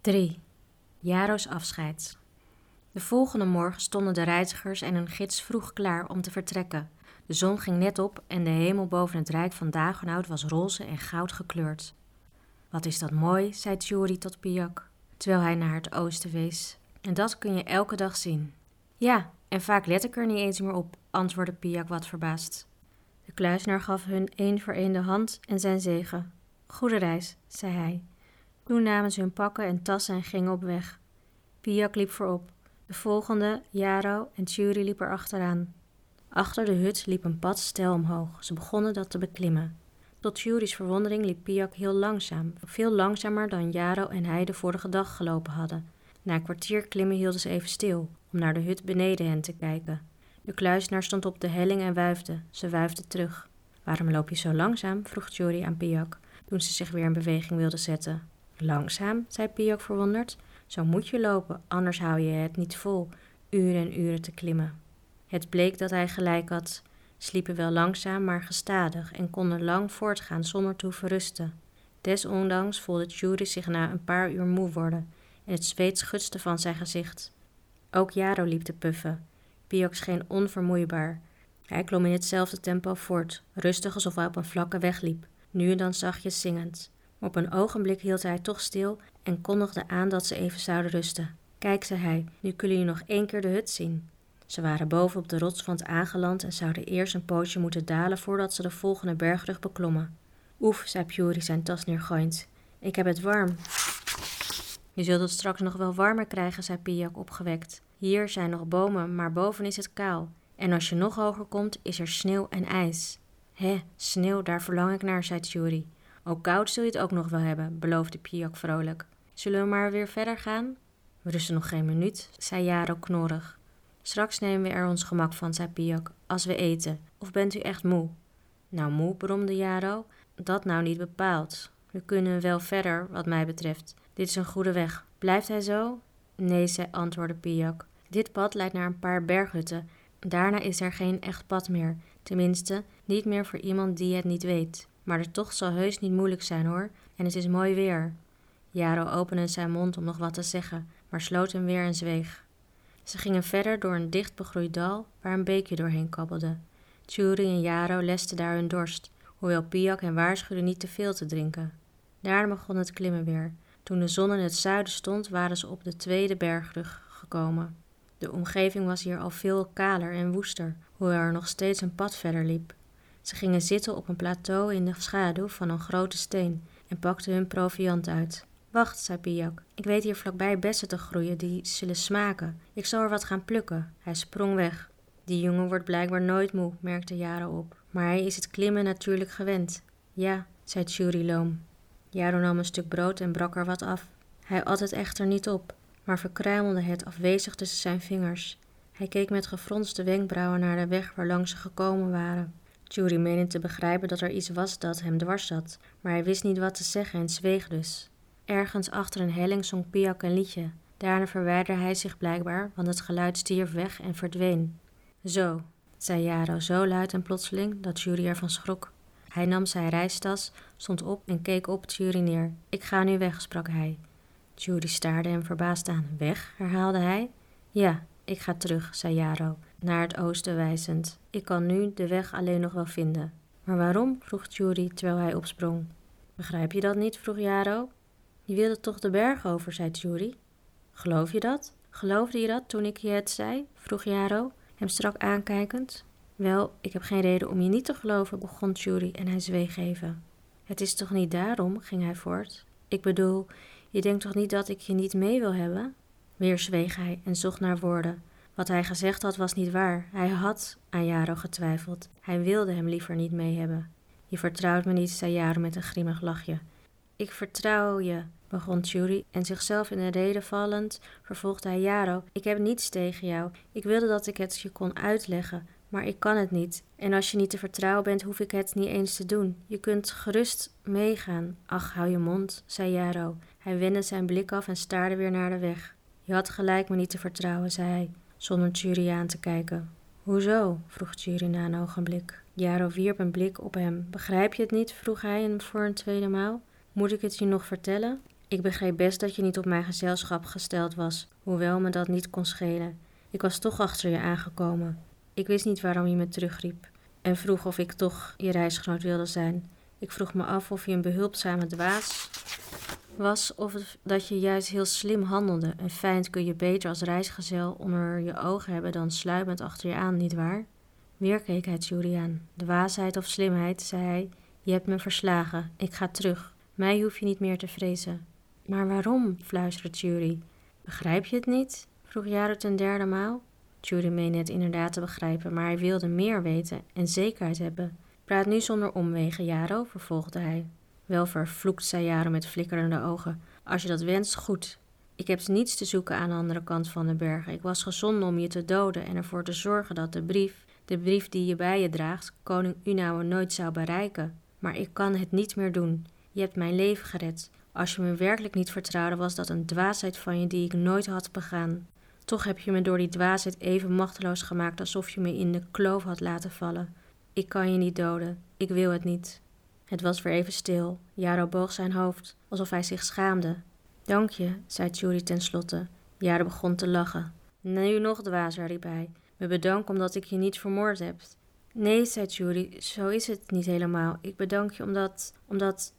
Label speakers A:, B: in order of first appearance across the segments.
A: 3. Jaro's afscheid. De volgende morgen stonden de reizigers en hun gids vroeg klaar om te vertrekken. De zon ging net op en de hemel boven het rijk van Dagenhout was roze en goud gekleurd. Wat is dat mooi, zei Tjuri tot Piak, terwijl hij naar het oosten wees. En dat kun je elke dag zien. Ja, en vaak let ik er niet eens meer op, antwoordde Piak wat verbaasd. De kluisnaar gaf hun één voor één de hand en zijn zegen. Goede reis, zei hij. Toen namen ze hun pakken en tassen en gingen op weg. Piak liep voorop. De volgende, Jaro en Tjuri liepen erachteraan. Achter de hut liep een pad stijl omhoog. Ze begonnen dat te beklimmen. Tot Tjuri's verwondering liep Piak heel langzaam, veel langzamer dan Jaro en hij de vorige dag gelopen hadden. Na een kwartier klimmen hielden ze even stil, om naar de hut beneden hen te kijken. De kluisnaar stond op de helling en wuifde. Ze wuifde terug. Waarom loop je zo langzaam? vroeg Tjuri aan Piak, toen ze zich weer in beweging wilde zetten. Langzaam, zei Piak verwonderd. Zo moet je lopen, anders hou je het niet vol, uren en uren te klimmen. Het bleek dat hij gelijk had. Sliepen wel langzaam, maar gestadig en konden lang voortgaan zonder te verrusten. Desondanks voelde Tjuri zich na een paar uur moe worden en het zweet schutste van zijn gezicht. Ook Jaro liep te puffen. Piok scheen onvermoeibaar. Hij klom in hetzelfde tempo voort, rustig alsof hij op een vlakke weg liep, nu en dan zachtjes zingend. Op een ogenblik hield hij toch stil en kondigde aan dat ze even zouden rusten. Kijk, zei hij, nu kunnen jullie nog één keer de hut zien. Ze waren boven op de rotswand aangeland en zouden eerst een pootje moeten dalen voordat ze de volgende bergrug beklommen. Oef, zei Puri zijn tas neergooiend. Ik heb het warm. Je zult het straks nog wel warmer krijgen, zei Piak opgewekt. Hier zijn nog bomen, maar boven is het kaal. En als je nog hoger komt, is er sneeuw en ijs. Hé, sneeuw, daar verlang ik naar, zei Tjuri. Ook koud zul je het ook nog wel hebben, beloofde Piak vrolijk. Zullen we maar weer verder gaan? We rusten nog geen minuut, zei Jaro knorrig. Straks nemen we er ons gemak van, zei Piak, als we eten. Of bent u echt moe? Nou, moe, bromde Jaro. Dat nou niet bepaald. We kunnen wel verder, wat mij betreft. Dit is een goede weg. Blijft hij zo? Nee, zei antwoordde Piak. Dit pad leidt naar een paar berghutten. Daarna is er geen echt pad meer. Tenminste, niet meer voor iemand die het niet weet. Maar de tocht zal heus niet moeilijk zijn hoor. En het is mooi weer. Jaro opende zijn mond om nog wat te zeggen, maar sloot hem weer en zweeg. Ze gingen verder door een dicht begroeid dal waar een beekje doorheen kabbelde. Tjuri en Jaro lesten daar hun dorst, hoewel Piak hen waarschuwde niet te veel te drinken. Daarna begon het klimmen weer. Toen de zon in het zuiden stond, waren ze op de tweede bergrug gekomen. De omgeving was hier al veel kaler en woester, hoewel er nog steeds een pad verder liep. Ze gingen zitten op een plateau in de schaduw van een grote steen en pakten hun proviand uit. Wacht, zei Piak. Ik weet hier vlakbij bessen te groeien die zullen smaken. Ik zal er wat gaan plukken. Hij sprong weg. Die jongen wordt blijkbaar nooit moe, merkte Jaro op. Maar hij is het klimmen natuurlijk gewend. Ja, zei Tjuri loom. Jaro nam een stuk brood en brak er wat af. Hij at het echter niet op, maar verkruimelde het afwezig tussen zijn vingers. Hij keek met gefronste wenkbrauwen naar de weg waarlangs ze gekomen waren. Tjuri meende te begrijpen dat er iets was dat hem dwars zat, maar hij wist niet wat te zeggen en zweeg dus. Ergens achter een helling zong Piak een liedje. Daarna verwijderde hij zich blijkbaar, want het geluid stierf weg en verdween. Zo, zei Jaro zo luid en plotseling dat Jury ervan schrok. Hij nam zijn reistas, stond op en keek op Jury neer. Ik ga nu weg, sprak hij. Jury staarde hem verbaasd aan. Weg, herhaalde hij. Ja, ik ga terug, zei Jaro, naar het oosten wijzend. Ik kan nu de weg alleen nog wel vinden. Maar waarom? vroeg Jury terwijl hij opsprong. Begrijp je dat niet? vroeg Jaro. Je wilde toch de berg over, zei Jury. Geloof je dat? Geloofde je dat toen ik je het zei? vroeg Jaro, hem strak aankijkend. Wel, ik heb geen reden om je niet te geloven, begon Jury en hij zweeg even. Het is toch niet daarom, ging hij voort. Ik bedoel, je denkt toch niet dat ik je niet mee wil hebben? Weer zweeg hij en zocht naar woorden. Wat hij gezegd had was niet waar. Hij had aan Jaro getwijfeld. Hij wilde hem liever niet mee hebben. Je vertrouwt me niet, zei Jaro met een grimmig lachje. Ik vertrouw je, begon Jury en zichzelf in de reden vallend vervolgde hij Jaro. Ik heb niets tegen jou. Ik wilde dat ik het je kon uitleggen, maar ik kan het niet. En als je niet te vertrouwen bent, hoef ik het niet eens te doen. Je kunt gerust meegaan. Ach, hou je mond, zei Jaro. Hij wendde zijn blik af en staarde weer naar de weg. Je had gelijk me niet te vertrouwen, zei hij, zonder Jury aan te kijken. Hoezo? vroeg Jury na een ogenblik. Jaro wierp een blik op hem. Begrijp je het niet? vroeg hij hem voor een tweede maal. Moet ik het je nog vertellen? Ik begreep best dat je niet op mijn gezelschap gesteld was, hoewel me dat niet kon schelen. Ik was toch achter je aangekomen. Ik wist niet waarom je me terugriep en vroeg of ik toch je reisgenoot wilde zijn. Ik vroeg me af of je een behulpzame dwaas was of dat je juist heel slim handelde. En fijn kun je beter als reisgezel onder je ogen hebben dan sluipend achter je aan, nietwaar? Weer keek hij Julian. Dwaasheid of slimheid, zei hij. Je hebt me verslagen. Ik ga terug. Mij hoef je niet meer te vrezen. Maar waarom? fluisterde Jury. Begrijp je het niet? vroeg Jaro ten derde maal. Jury meende het inderdaad te begrijpen, maar hij wilde meer weten en zekerheid hebben. Praat nu zonder omwegen, Jaro, vervolgde hij. Wel vervloekt, zei Jaro met flikkerende ogen. Als je dat wenst, goed. Ik heb niets te zoeken aan de andere kant van de bergen. Ik was gezonden om je te doden en ervoor te zorgen dat de brief, de brief die je bij je draagt, koning Unauwe nooit zou bereiken. Maar ik kan het niet meer doen. Je hebt mijn leven gered. Als je me werkelijk niet vertrouwde, was dat een dwaasheid van je die ik nooit had begaan. Toch heb je me door die dwaasheid even machteloos gemaakt alsof je me in de kloof had laten vallen. Ik kan je niet doden. Ik wil het niet. Het was weer even stil. Jaro boog zijn hoofd, alsof hij zich schaamde. Dank je, zei Jury tenslotte. Jaro begon te lachen. Nu nog dwazer, riep hij. Me bedank omdat ik je niet vermoord heb. Nee, zei Jury, zo is het niet helemaal. Ik bedank je omdat, omdat,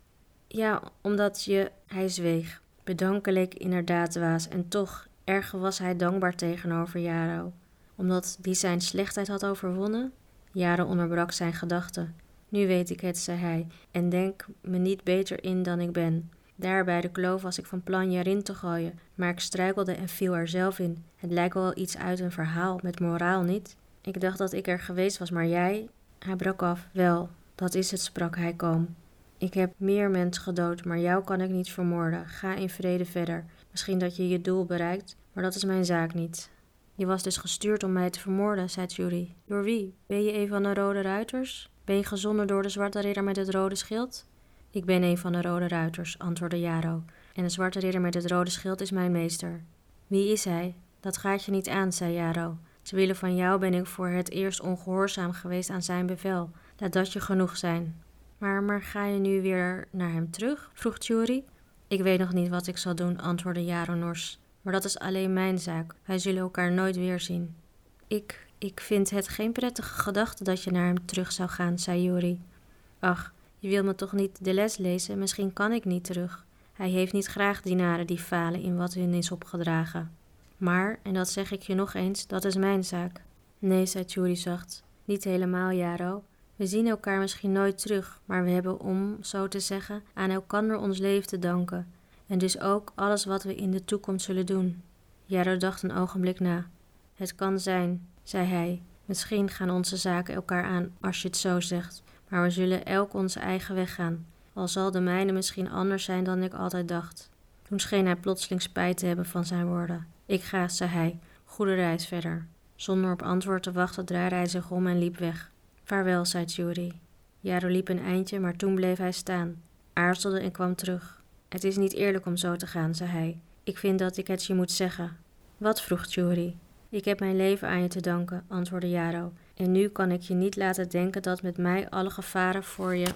A: ja, omdat je... Hij zweeg. Bedanken leek inderdaad dwaas en toch, erg was hij dankbaar tegenover Jaro. Omdat die zijn slechtheid had overwonnen? Jaro onderbrak zijn gedachten. Nu weet ik het, zei hij, en denk me niet beter in dan ik ben. Daar bij de kloof was ik van plan je erin te gooien, maar ik struikelde en viel er zelf in. Het lijkt wel iets uit een verhaal, met moraal niet. Ik dacht dat ik er geweest was, maar jij... Hij brak af. Wel, dat is het, sprak hij kalm. Ik heb meer mensen gedood, maar jou kan ik niet vermoorden. Ga in vrede verder. Misschien dat je je doel bereikt, maar dat is mijn zaak niet. Je was dus gestuurd om mij te vermoorden, zei Jury. Door wie? Ben je een van de Rode Ruiters? Ben je gezonden door de zwarte ridder met het rode schild? Ik ben een van de rode ruiters, antwoordde Jaro. En de zwarte ridder met het rode schild is mijn meester. Wie is hij? Dat gaat je niet aan, zei Jaro. Terwille van jou ben ik voor het eerst ongehoorzaam geweest aan zijn bevel. Laat dat je genoeg zijn. Maar, maar ga je nu weer naar hem terug? vroeg Tjuri. Ik weet nog niet wat ik zal doen, antwoordde Jaro nors. Maar dat is alleen mijn zaak. Wij zullen elkaar nooit weer zien. Ik, ik vind het geen prettige gedachte dat je naar hem terug zou gaan, zei. Ach, je wil me toch niet de les lezen? Misschien kan ik niet terug. Hij heeft niet graag dienaren die falen in wat hun is opgedragen. Maar, en dat zeg ik je nog eens, dat is mijn zaak. Nee, zei Juri zacht. Niet helemaal, Jaro. We zien elkaar misschien nooit terug, maar we hebben om, zo te zeggen, aan elkander ons leven te danken. En dus ook alles wat we in de toekomst zullen doen. Jaro dacht een ogenblik na. Het kan zijn, zei hij. Misschien gaan onze zaken elkaar aan als je het zo zegt, maar we zullen elk onze eigen weg gaan. Al zal de mijne misschien anders zijn dan ik altijd dacht. Toen scheen hij plotseling spijt te hebben van zijn woorden. Ik ga, zei hij. Goede reis verder. Zonder op antwoord te wachten draaide hij zich om en liep weg. Vaarwel, zei Jury. Jaro liep een eindje, maar toen bleef hij staan, aarzelde en kwam terug. Het is niet eerlijk om zo te gaan, zei hij. Ik vind dat ik het je moet zeggen. Wat vroeg Jury? Ik heb mijn leven aan je te danken, antwoordde Jaro. En nu kan ik je niet laten denken dat met mij alle gevaren voor je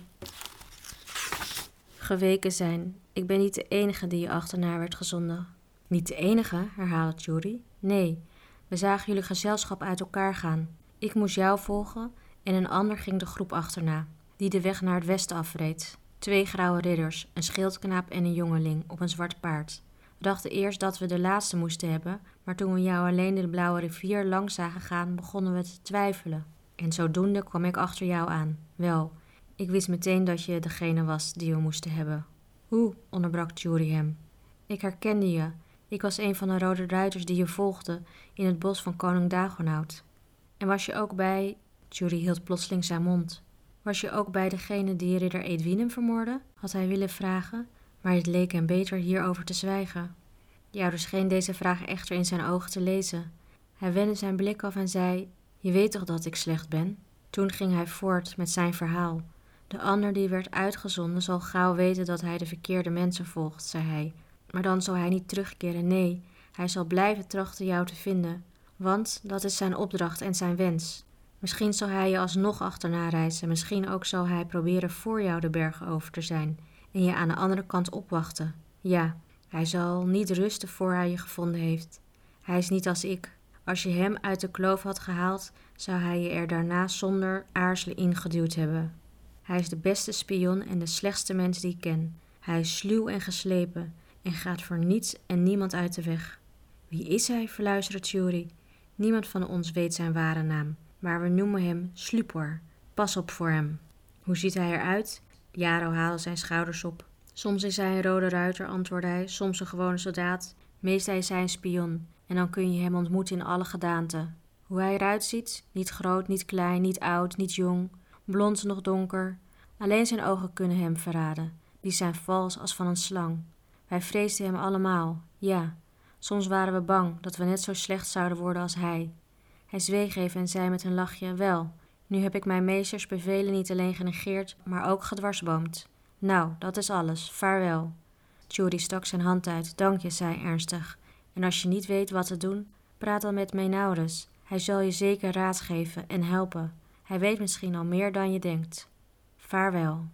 A: geweken zijn. Ik ben niet de enige die je achterna werd gezonden. Niet de enige, herhaalde Jury. Nee, we zagen jullie gezelschap uit elkaar gaan. Ik moest jou volgen en een ander ging de groep achterna, die de weg naar het westen afreed. Twee grauwe ridders, een schildknaap en een jongeling op een zwart paard. We dachten eerst dat we de laatste moesten hebben, maar toen we jou alleen de blauwe rivier langs zagen gaan, begonnen we te twijfelen. En zodoende kwam ik achter jou aan. Wel, ik wist meteen dat je degene was die we moesten hebben. Hoe? onderbrak Jury hem. Ik herkende je. Ik was een van de rode ruiters die je volgde in het bos van koning Dagonout. En was je ook bij... Jury hield plotseling zijn mond. Was je ook bij degene die ridder Edwinem vermoordde? Had hij willen vragen, maar het leek hem beter hierover te zwijgen. Jouder scheen deze vraag echter in zijn ogen te lezen. Hij wendde zijn blik af en zei: Je weet toch dat ik slecht ben? Toen ging hij voort met zijn verhaal. De ander die werd uitgezonden zal gauw weten dat hij de verkeerde mensen volgt, zei hij. Maar dan zal hij niet terugkeren, nee, hij zal blijven trachten jou te vinden, want dat is zijn opdracht en zijn wens. Misschien zal hij je alsnog achterna reizen, misschien ook zal hij proberen voor jou de bergen over te zijn en je aan de andere kant opwachten. Ja, Hij zal niet rusten voor hij je gevonden heeft. Hij is niet als ik. Als je hem uit de kloof had gehaald, zou hij je er daarna zonder aarzelen ingeduwd hebben. Hij is de beste spion en de slechtste mens die ik ken. Hij is sluw en geslepen en gaat voor niets en niemand uit de weg. Wie is hij? fluisterde Tjuri. Niemand van ons weet zijn ware naam, maar we noemen hem Slupor. Pas op voor hem. Hoe ziet hij eruit? Jaro haalde zijn schouders op. Soms is hij een rode ruiter, antwoordde hij, soms een gewone soldaat. Meestal is hij een spion, en dan kun je hem ontmoeten in alle gedaanten. Hoe hij eruit ziet? Niet groot, niet klein, niet oud, niet jong, blond nog donker. Alleen zijn ogen kunnen hem verraden. Die zijn vals als van een slang. Wij vreesden hem allemaal, ja. Soms waren we bang dat we net zo slecht zouden worden als hij. Hij zweeg even en zei met een lachje: Wel, nu heb ik mijn meesters bevelen niet alleen genegeerd, maar ook gedwarsboomd. Nou, dat is alles. Vaarwel. Judy stak zijn hand uit. Dank je, zei ernstig. En als je niet weet wat te doen, praat dan met Menaurus. Hij zal je zeker raad geven en helpen. Hij weet misschien al meer dan je denkt. Vaarwel.